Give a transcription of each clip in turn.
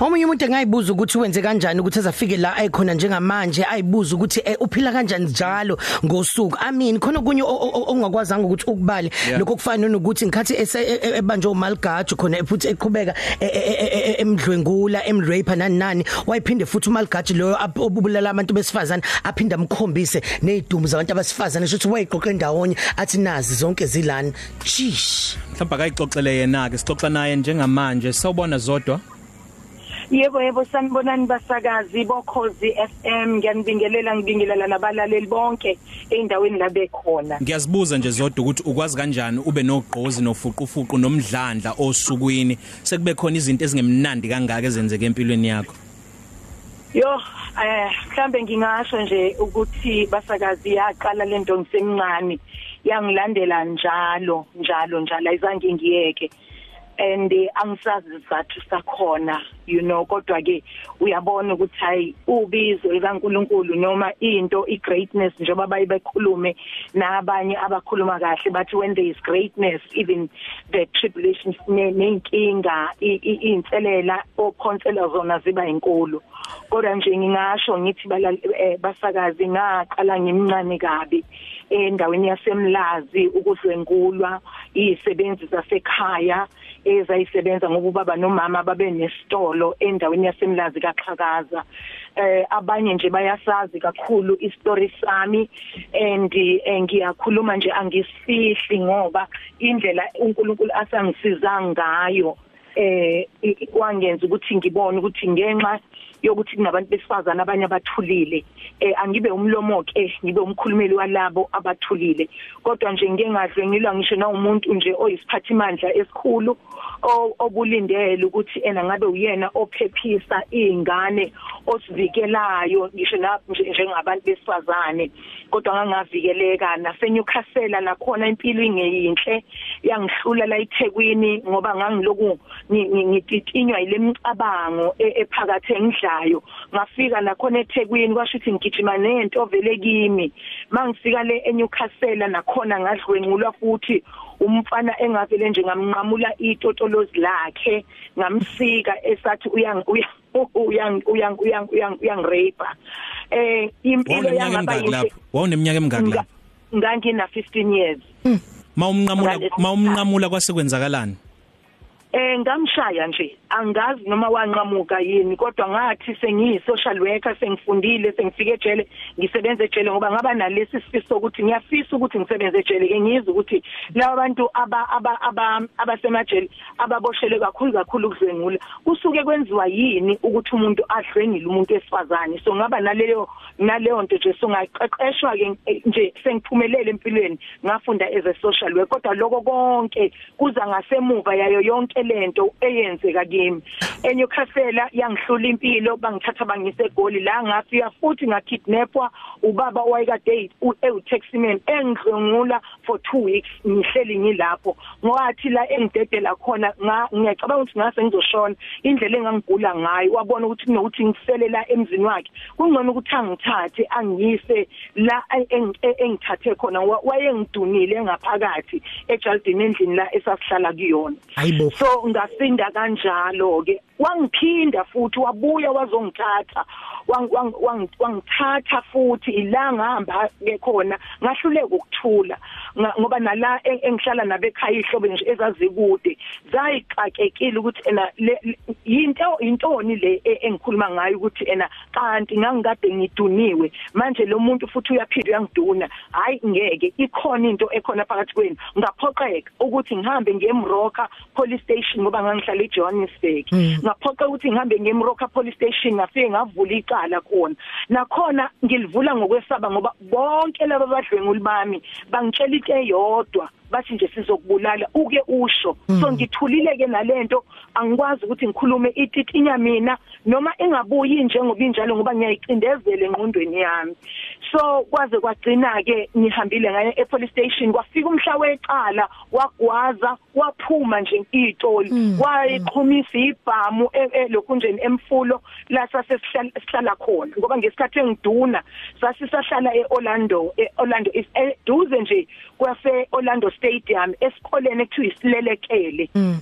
omunye umuntu engayibuza ukuthi wenze kanjani ukuthi azafike la ayikhona njengamanje ayibuza ukuthi eh, uphila kanjani njalo ngosuku? I mean khona kunye ongakwazanga ukuthi ukubale. Lokho kufana nokuthi ngikhathi ebanje umalgajo khona futhi eqhubeka e, e, e, emdlwengula emrape nani nani wayiphinde futhi umalgajo lo obulala abantu besifazane aphinda amkhombise nezidumo zabantu abasifazane shothi wayiqoqa endawonye athi nazi zonke zilana chish mhlawumbe akayixoxele yena ke sixoxa naye njengamanje sawubona zodwa? Yebo yebo sanibonani basakazi bokhozi FM ngiyanibingelela ngibingelela nabalaleli bonke eindaweni la bekhona. Ngiyazibuza nje zodwa ukuthi ukwazi kanjani ube nogqozi nofuqufuqu nomdlandla osukwini? Sekube khona izinto ezingemnandi kangaka ezenzeke empilweni yakho. Yo eh mhlambe ngingasho nje ukuthi basakazi yaqala lento ngisemncane yangilandela njalo njalo njalo. Ayizange ngiyeke. And angisazi isizathu sakhona you know kodwa ke uyabona ukuthi hayi ubizo likaNkuluNkulu noma into igreatness njengoba bayibekhulume nabanye abakhuluma kahle bathi when there is greatness even the tribulations nenkinga inselela okhonsela zona ziba inkulu kodwa nje ngingasho ngithi eh, basakazi ngaqala ngimncane kabi endaweni yasemlazi ukudlwengulwa izisebenzi zasekhaya ezayisebenza ngoba ubaba nomama babe nesitolo endaweni yasemlazi kaXhakaza. Eh abanye nje bayasazi kakhulu istory sami and eh, ngiyakhuluma nje angisifihli ngoba indlela uNkulunkulu asangisiza ngayo eh kwangenza ukuthi ngibone ukuthi ngenxa yokuthi kunabantu besifazana abanye abathulile eh angibe umlomo ke ngibe umkhulumeli walabo abathulile. Kodwa nje ngeke ngadlwengilwa ngisho na umuntu nje oyisiphathimandla esikhulu obulindele ukuthi ena ngabe uyena ophephisa izingane osivikelayo ngisho njengabantu besifazane. Kodwa ngangavikeleka naseNewcastle nakhona impilo ingeyinhle yangihlula la eThekwini ngoba ngangiloku ngititinywa ile micabango e, ephakathe engidlayo. Ngafika nakhona eThekwini kwasho ukuthi ngigijima nento vele kimi. Mangifika le eNewcastle nakhona ngadlwengulwa futhi umfana engavele nje ngamnqamula itotolozi lakhe. Ngamsika esathi uyang uyang uyang uyang uyang uyang rape eh impilo yangaba yinhle. wawuneminyaka emingaki lapho? ngangina 15 years. Mawumnqamula mawumnqamula kwasekwenzakalani eh ngamshaya nje angazi noma wanqamuka yini kodwa ngathi sengiyi social worker sengifundile sengifike ejele ngisebenza ejele ngoba ngaba nalesi sifiso ukuthi ngiyafisa ukuthi ngisebenze ejele ke ngizwe ukuthi laba bantu aba aba abasemajele ababoshele kakhulu kakhulu ukudlwengula kusuke kwenziwa yini ukuthi umuntu adlwengile umuntu esifazane so ngaba naleyo naleyo nto nje songaqeqeshwa ke nje sengiphumelele empilweni ngafunda as a social worker kodwa lokho konke kuza ngasemuva yayo yonke lento eyenzeka kimi. eNewcastle yangihlula impilo bangithatha bangise egoli. La ngafika futhi ngakidnapwa ubaba owayekade ewu taximan engidlungula for 2 weeks ngihleli ngilapho. Ngathi la engidedela khona ngiyacabanga ukuthi ngase ngizoshona. Indlela engangigula ngayo wabona ukuthi kunokuthi ngiselela emzini wakhe. Kungcono ukuthi angithathe angiyise la engithathe khona. Wayengidunile ngaphakathi ejardini endlini la esasihlala kuyona. So ngasinda kanjalo ke. Wangiphinda futhi wabuya wazongithatha. Wangithatha futhi ila ngihamba ke khona ngahluleka ukuthula. Ngoba nala engihlala nabekhaya ihlobo nje ezazikude zayiqakekile ukuthi ena into intoni le e, engikhuluma ngayo ukuthi ena kanti ngangikade ngiduniwe. Manje lo muntu futhi uyaphinda uyangiduna. Hayi ngeke ikhona into ekhona phakathi kwenu. Ngaphoqeka ukuthi ngihambe ngemroka police station ngoba ngangihlala eJohannesburg. Mm. ngaphoqa ukuthi ngihambe ngemroka police station ngafike ngavula icala khona. Nakhona ngilivula ngokwesaba ngoba bonke laba badlwenguli bami bangitshela into eyodwa. Bathi nje sizokubulala uke usho so hmm. ngithulile ke nalento angikwazi ukuthi ngikhulume ititinya mina noma engabuyi njengoba injalo ngoba ngiyayicindezela engqondweni yami so kwaze kwagcina ke ngihambile ngaye e police station kwafika umhla weqala wagwaza waphuma nje itoli hmm. wayiqhumisa ibhamu e, e, lokhu nje emfulo la sasesihlala khona ngoba ngesikhathi engiduna sasisahlala eOrlando eOrlando is eduze nje kwase Orlando Stadium esikoleni ekuthiwa isilelekele mm.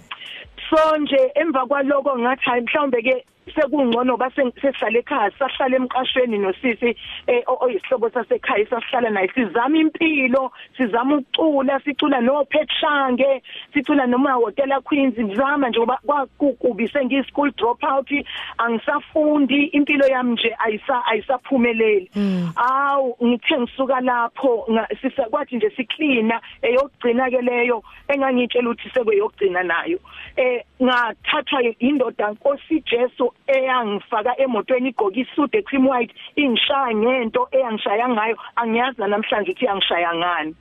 so nje emva kwaloko ngathi hayi mhlawumbe ke sekungcono base sesihlala ekhaya sahlala emqashweni nosisi eh, oyisihlobo sasekhaya sasihlala naye. Sizama impilo sizama ukucula sicula no Petshange sicula noma hotela Queens ngizama nje ngoba kwakukubi sengi school dropout angisafundi impilo yami nje ayisa ayisaphumeleli. Hmm. awu ngithe ngisuka lapho sisakwathi nje siklina eyogcina ke leyo engangitshela ukuthi sekuyogcina nayo. Eh ngathathwa indoda Nkosi Jesu eyangifaka emotweni igqoka isude cream white ingishaya ngento eyangishaya ngayo. Angiyazi namhlanje ukuthi yangishaya ngani.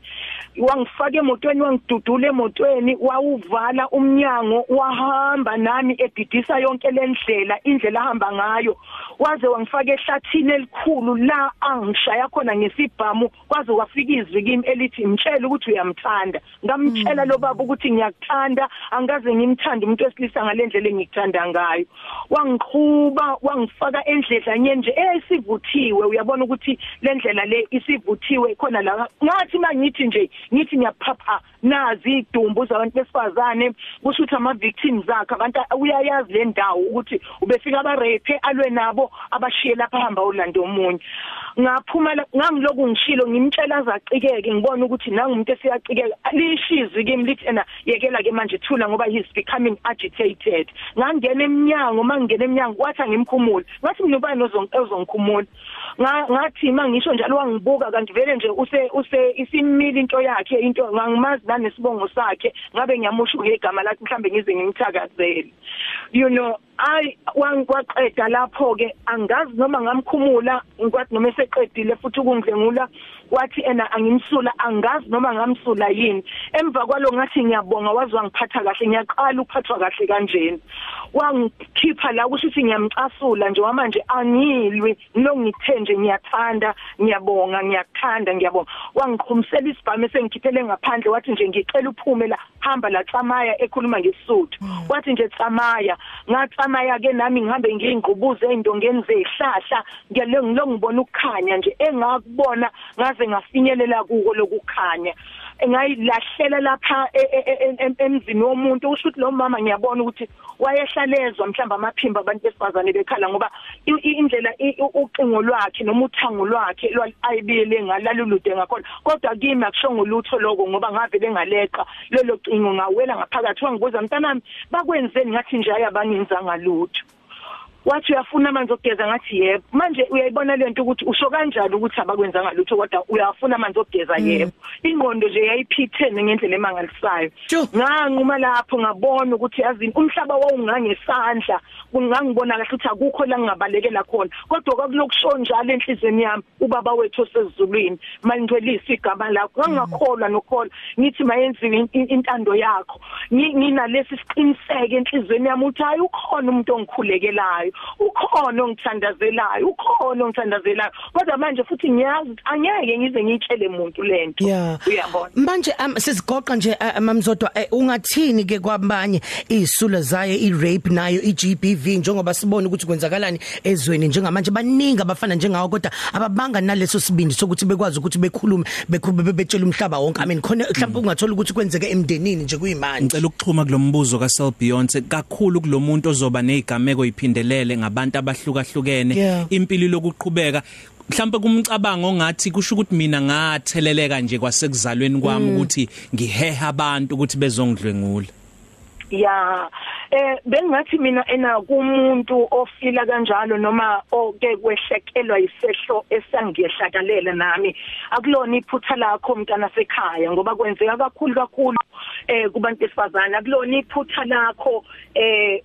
Wangifaka emotweni wangidudula emotweni wawuvala umnyango wahamba nami edidisa yonke lendlela indlela ahamba ngayo. Waze wangifaka ehlathini elikhulu la angishaya khona ngesibhamu kwaze kwafika izwi kimi elithi mtshela ukuthi uyamthanda. Ngamtshela lo baba ukuthi ngiyakuthanda angaze ngimthande umuntu wesilisa ngalendlela engikuthanda ngayo. Wangiqhuba wangifaka endledlanye nje esivuthiwe uyabona ukuthi lendlela le isivuthiwe khona la. Ngathi mangithi nje ngithi ngiyaphapha nazi idumbu zabantu besifazane kusho ukuthi ama victims akhe abantu uyayazi le ndawo ukuthi ubefika aba rape alwe nabo abashiye lapha hamba ulanda omunye. Ngaphuma ngangiloku ngishilo ngimtshela zacikeke ngibona ukuthi nangumuntu esiyacikeka lishizwi kimi lithi ena yekela ke manje thula ngoba he's becoming agitated. Ngangena eminyango mangena eminyango wathi ngimkhumule ngathi mina ubani ozongikhumula ngathi mangisho njalo wangibuka kanti vele nje use use isimili into yakhe. Into ngangimazi nanesibongo sakhe ngabe ngiyamusho ngegama lakhe mhlambe ngize ngimthakazele. You know ay wangiqeda lapho ke angazi noma ngamkhumula ngikwathi noma eseqedile futhi ukungidlengula wathi ena angimsula angazi noma ngamsula yini. Emva kwalo ngathi ngiyabonga wazi wangiphatha kahle ngiyaqala ukuphathwa kahle kanjeni wangikhipha la kusho ukuthi ngiyamcasula nje manje angilwi ngilongithe nje ngiyathanda ngiyabonga ngiyakuthanda ngiyabonga. Wangiqhumisela isibhamu esengikhiphele ngaphandle wathi nje ngicela uphume la hamba la Tsamaya ekhuluma ngesisuthu hmm. wathi nje Tsamaya ngatsamaya ke nami ngihambe ngiyingqubuze endongeni zehlahla ngiyale ngilongibona ukukhanya nje engakubona ngaze ngafinyelela kuko lokukhanya. Engayilahlela lapha e, e, e, emzini womuntu usho ukuthi lo mama ngiyabona ukuthi wayehlalezwa mhlamba amaphimbo abantu besifazane bekhala ngoba indlela ucingo lwakhe noma uthango lwakhe ayibiyele ngalalulude ngakhona. Kodwa kimi akushongo lutho lokho ngoba ngavele ngaleqa lelo cingo ngawela ngaphakathi. Wangibuza mntanami bakwenzeni ngathi nje ayabangenzanga lutho wathi uyafuna amanzi okugeza ngathi yebo. Manje uyayibona lento ukuthi usho kanjani ukuthi abakwenzanga lutho kodwa uyafuna amanzi okugeza mm. yebo. Ingqondo nje yayiphithene ngendlela emangalisayo. Nganquma lapho ngabona ukuthi yazini umhlaba wawungangesandla kungangibona kahle ukuthi akukho la ngingabalekela khona. Kodwa kwakulokusho njalo enhlizweni yami ubaba wethu osezulwini malingcwelisa igama lakho ngangakholwa nokholwa. Ngithi mayenziwe intando yakho. Nginalesi siqiniseke enhlizweni yami ukuthi hayi ukhona umuntu ongikhulekelayo. Ukhona ongithandazelayo ukhona ongithandazelayo. Kodwa manje futhi ngiyazi angeke ngize ngitshele umuntu lento uyabona? Manje um, sisigoqa nje uh, mamzodwa uh, ungathini ke kwabanye izisulo zayo i-rape nayo i-GBV njengoba sibona ukuthi kwenzakalani ezweni njengamanje? Baningi abafana njengawo kodwa ababanga naleso sibindi sokuthi bekwazi ukuthi bekhulume betshela umhlaba wonke. I mean khona mhlawumbe ungathola ukuthi kwenzeke emndenini nje kuyimanje. Ngicela ukuxhuma kulombuzo kaSel Beyonce. Kakhulu kulomuntu ozoba nezigameko iphindelele iphelele ngabantu abahlukahlukene impilo lokuqhubeka mhlawumbe kumcabango ongathi kusho ukuthi mina ngatheleleka nje kwasekuzalweni kwami mm. ukuthi ngiheha abantu ukuthi bezongidlwengula ya eh bengathi mina ena kumuntu ofila kanjalo noma oke kwehlekelwa isehlo esangiyehlakalela nami. Akulona iphutha lakho mntana sekhaya ngoba kwenzeka kakhulu kakhulu eh kubantu besifazana akulona iphutha lakho eh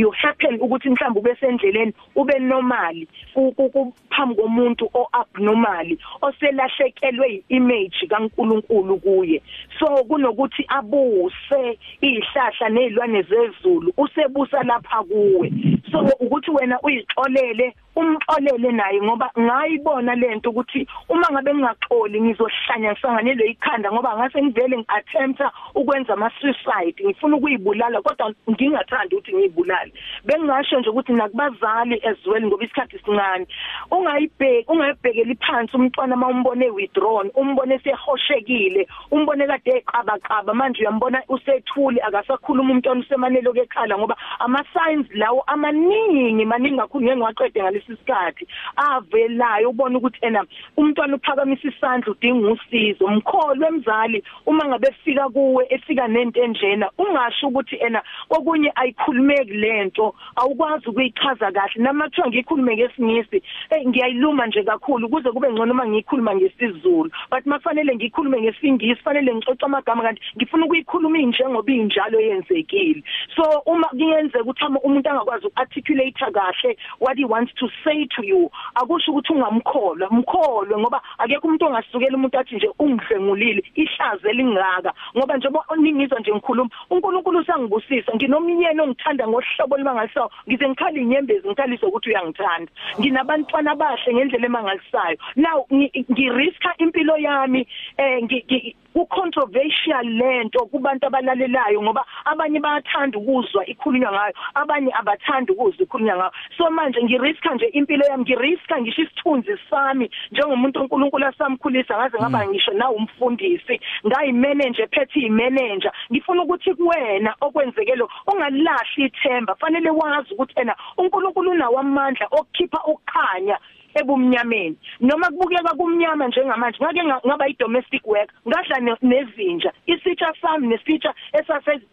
you happen ukuthi mhlawumbe ube sendleleni ube normal kuphambi komuntu o abnormal oselahlekelwe image kaNkuluNkulu kuye. So kunokuthi abuse izihlahla nezilwane zezulu usebusa lapha kuwe. So ukuthi wena uyixolele umxolele naye ngoba ngayibona lento ukuthi uma ngabe ngingaxoli ngizohlanya ngisanganelwe ikhanda ngoba ngase ngivele ngiattempta ukwenza ama suicide ngifuna ukuyibulala kodwa ngingathandi ukuthi ngiyibulale. Bengingasho nje ukuthi nakubazali well ngoba isikhathi sincane ungayibheki ungayibhekeli phansi umntwana mawumbone withdrawn umbone sehoshekile umbone kade eqaba qaba manje uyambona usethuli akasakhuluma umntwana usemanelo kekhala ngoba ama signs lawo amaningi maningi kakhulu ngeke ngiwaqede ngalesi sikhathi. Avelayo ubona ukuthi ena umntwana uphakamisa isandla udinga usizo. Mkholo wemzali uma ngabe fika kuwe efika nento enjena ungasho ukuthi ena kokunye ayikhulumeki lento awukwazi ukuyichaza kahle. Namathiwa ngikhulume ngesingisi hey ngiyayiluma nje kakhulu kuze kube ngcono uma ngiyikhuluma ngesizulu. But mafanele ngikhulume ngesingisi fanele ngixoxa amagama kanti ngifuna ukuyikhuluma injengoba injalo yenzekile. So uma kuyenzeka ukuthi umuntu angakwazi ukarticulate kahle what he wants to say to you akusho ukuthi ungamkholwa mkholwe ngoba akekho umuntu ongasukela umuntu athi nje ungidlengulile ihlaze lingaka. Ngoba nje ningizwa nje ngikhuluma uNkulunkulu usangibusisa nginomnyeni ongithanda ngohlobo limangalisayo ngize ngikhala inyembezi ngikhaliswa ukuthi uyangithanda. Nginabantwana bahle ngendlela emangalisayo. Now ngiriska impilo yami eh ku-controversial lento kubantu abalalelayo ngoba abanye bayathanda ukuzwa ikhulunywa ngayo abanye abathanda ukuzwa ikhulunywa ngayo. So manje ngiriska nje impilo yami ngiriska ngisho isithunzi sami. Njengomuntu uNkulunkulu asamkhulisa ngaze ngaba mm. ngisho na umfundisi. Ngayimanager phethe imanager. Ngifuna ukuthi kuwena okwenzeke lo ungalahli ithemba fanele wazi ukuthi ena uNkulunkulu unawo amandla okukhipha ukukhanya ebumnyameni. Noma kubukeka kumnyama njengamanje ngake ngaba i domestic work ngadla nezinja isitsha sami nesitsha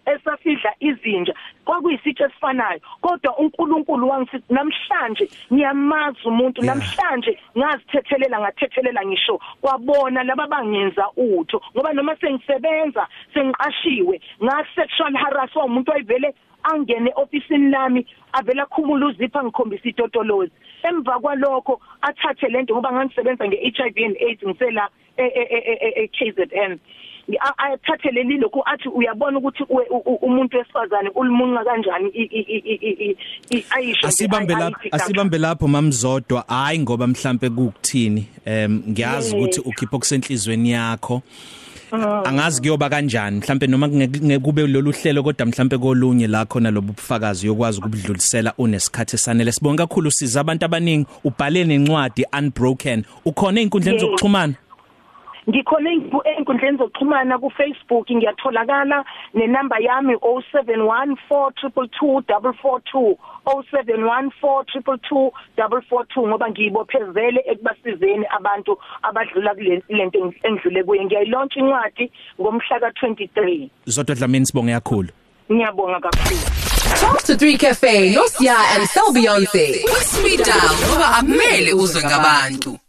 esasidla izinja kwakuyisitsha esifanayo. Kodwa uNkulunkulu wangisithi namhlanje ngiyamaza umuntu namhlanje ngazithethelela ngathethelela ngisho kwabona laba bangenza utho. Ngoba noma sengisebenza sengiqashiwe nga sexual harassment umuntu wayivele angene ofisini lami avela khumula uzipha ngikhombisa itotolozi. Emva kwalokho athathe lento ngoba ngangisebenza ngeHIV and AIDS ngisela eKZN athathe leli lokho athi uyabona ukuthi umuntu wesifazane ulimunqa kanjani ayisho asibambe lapho asibambe lapho mamzodwa hayi ngoba mhlambe kukuthini. Em ngiyazi ukuthi ukhipha okusenhlizweni yakho. Angazi kuyoba kanjani mhlambe noma kube lolu hlelo kodwa mhlambe kolunye la khona lobu bufakazi yokwazi ukubudlulisela unesikhathi esanele. Sibonga kakhulu siza abantu abaningi ubhale nencwadi unbroken. Ukhona einkundleni zokuxhumana? Ngikhona einkundleni zokuxhumana ku Facebook ngiyatholakala nenamba yami 0714222442 0714222442 ngoba ngiyibophezele ekubasizeni abantu abadlula kulento engidlule kuye ngiyayilaunch incwadi ngomhla ka23 Zodwa Dlamini sibonge kakhulu Ngiyabonga kakhulu Talk to 3 Cafe, Nosia and Sel Beyonce. Speed down ngoba amele uzwe ngabantu.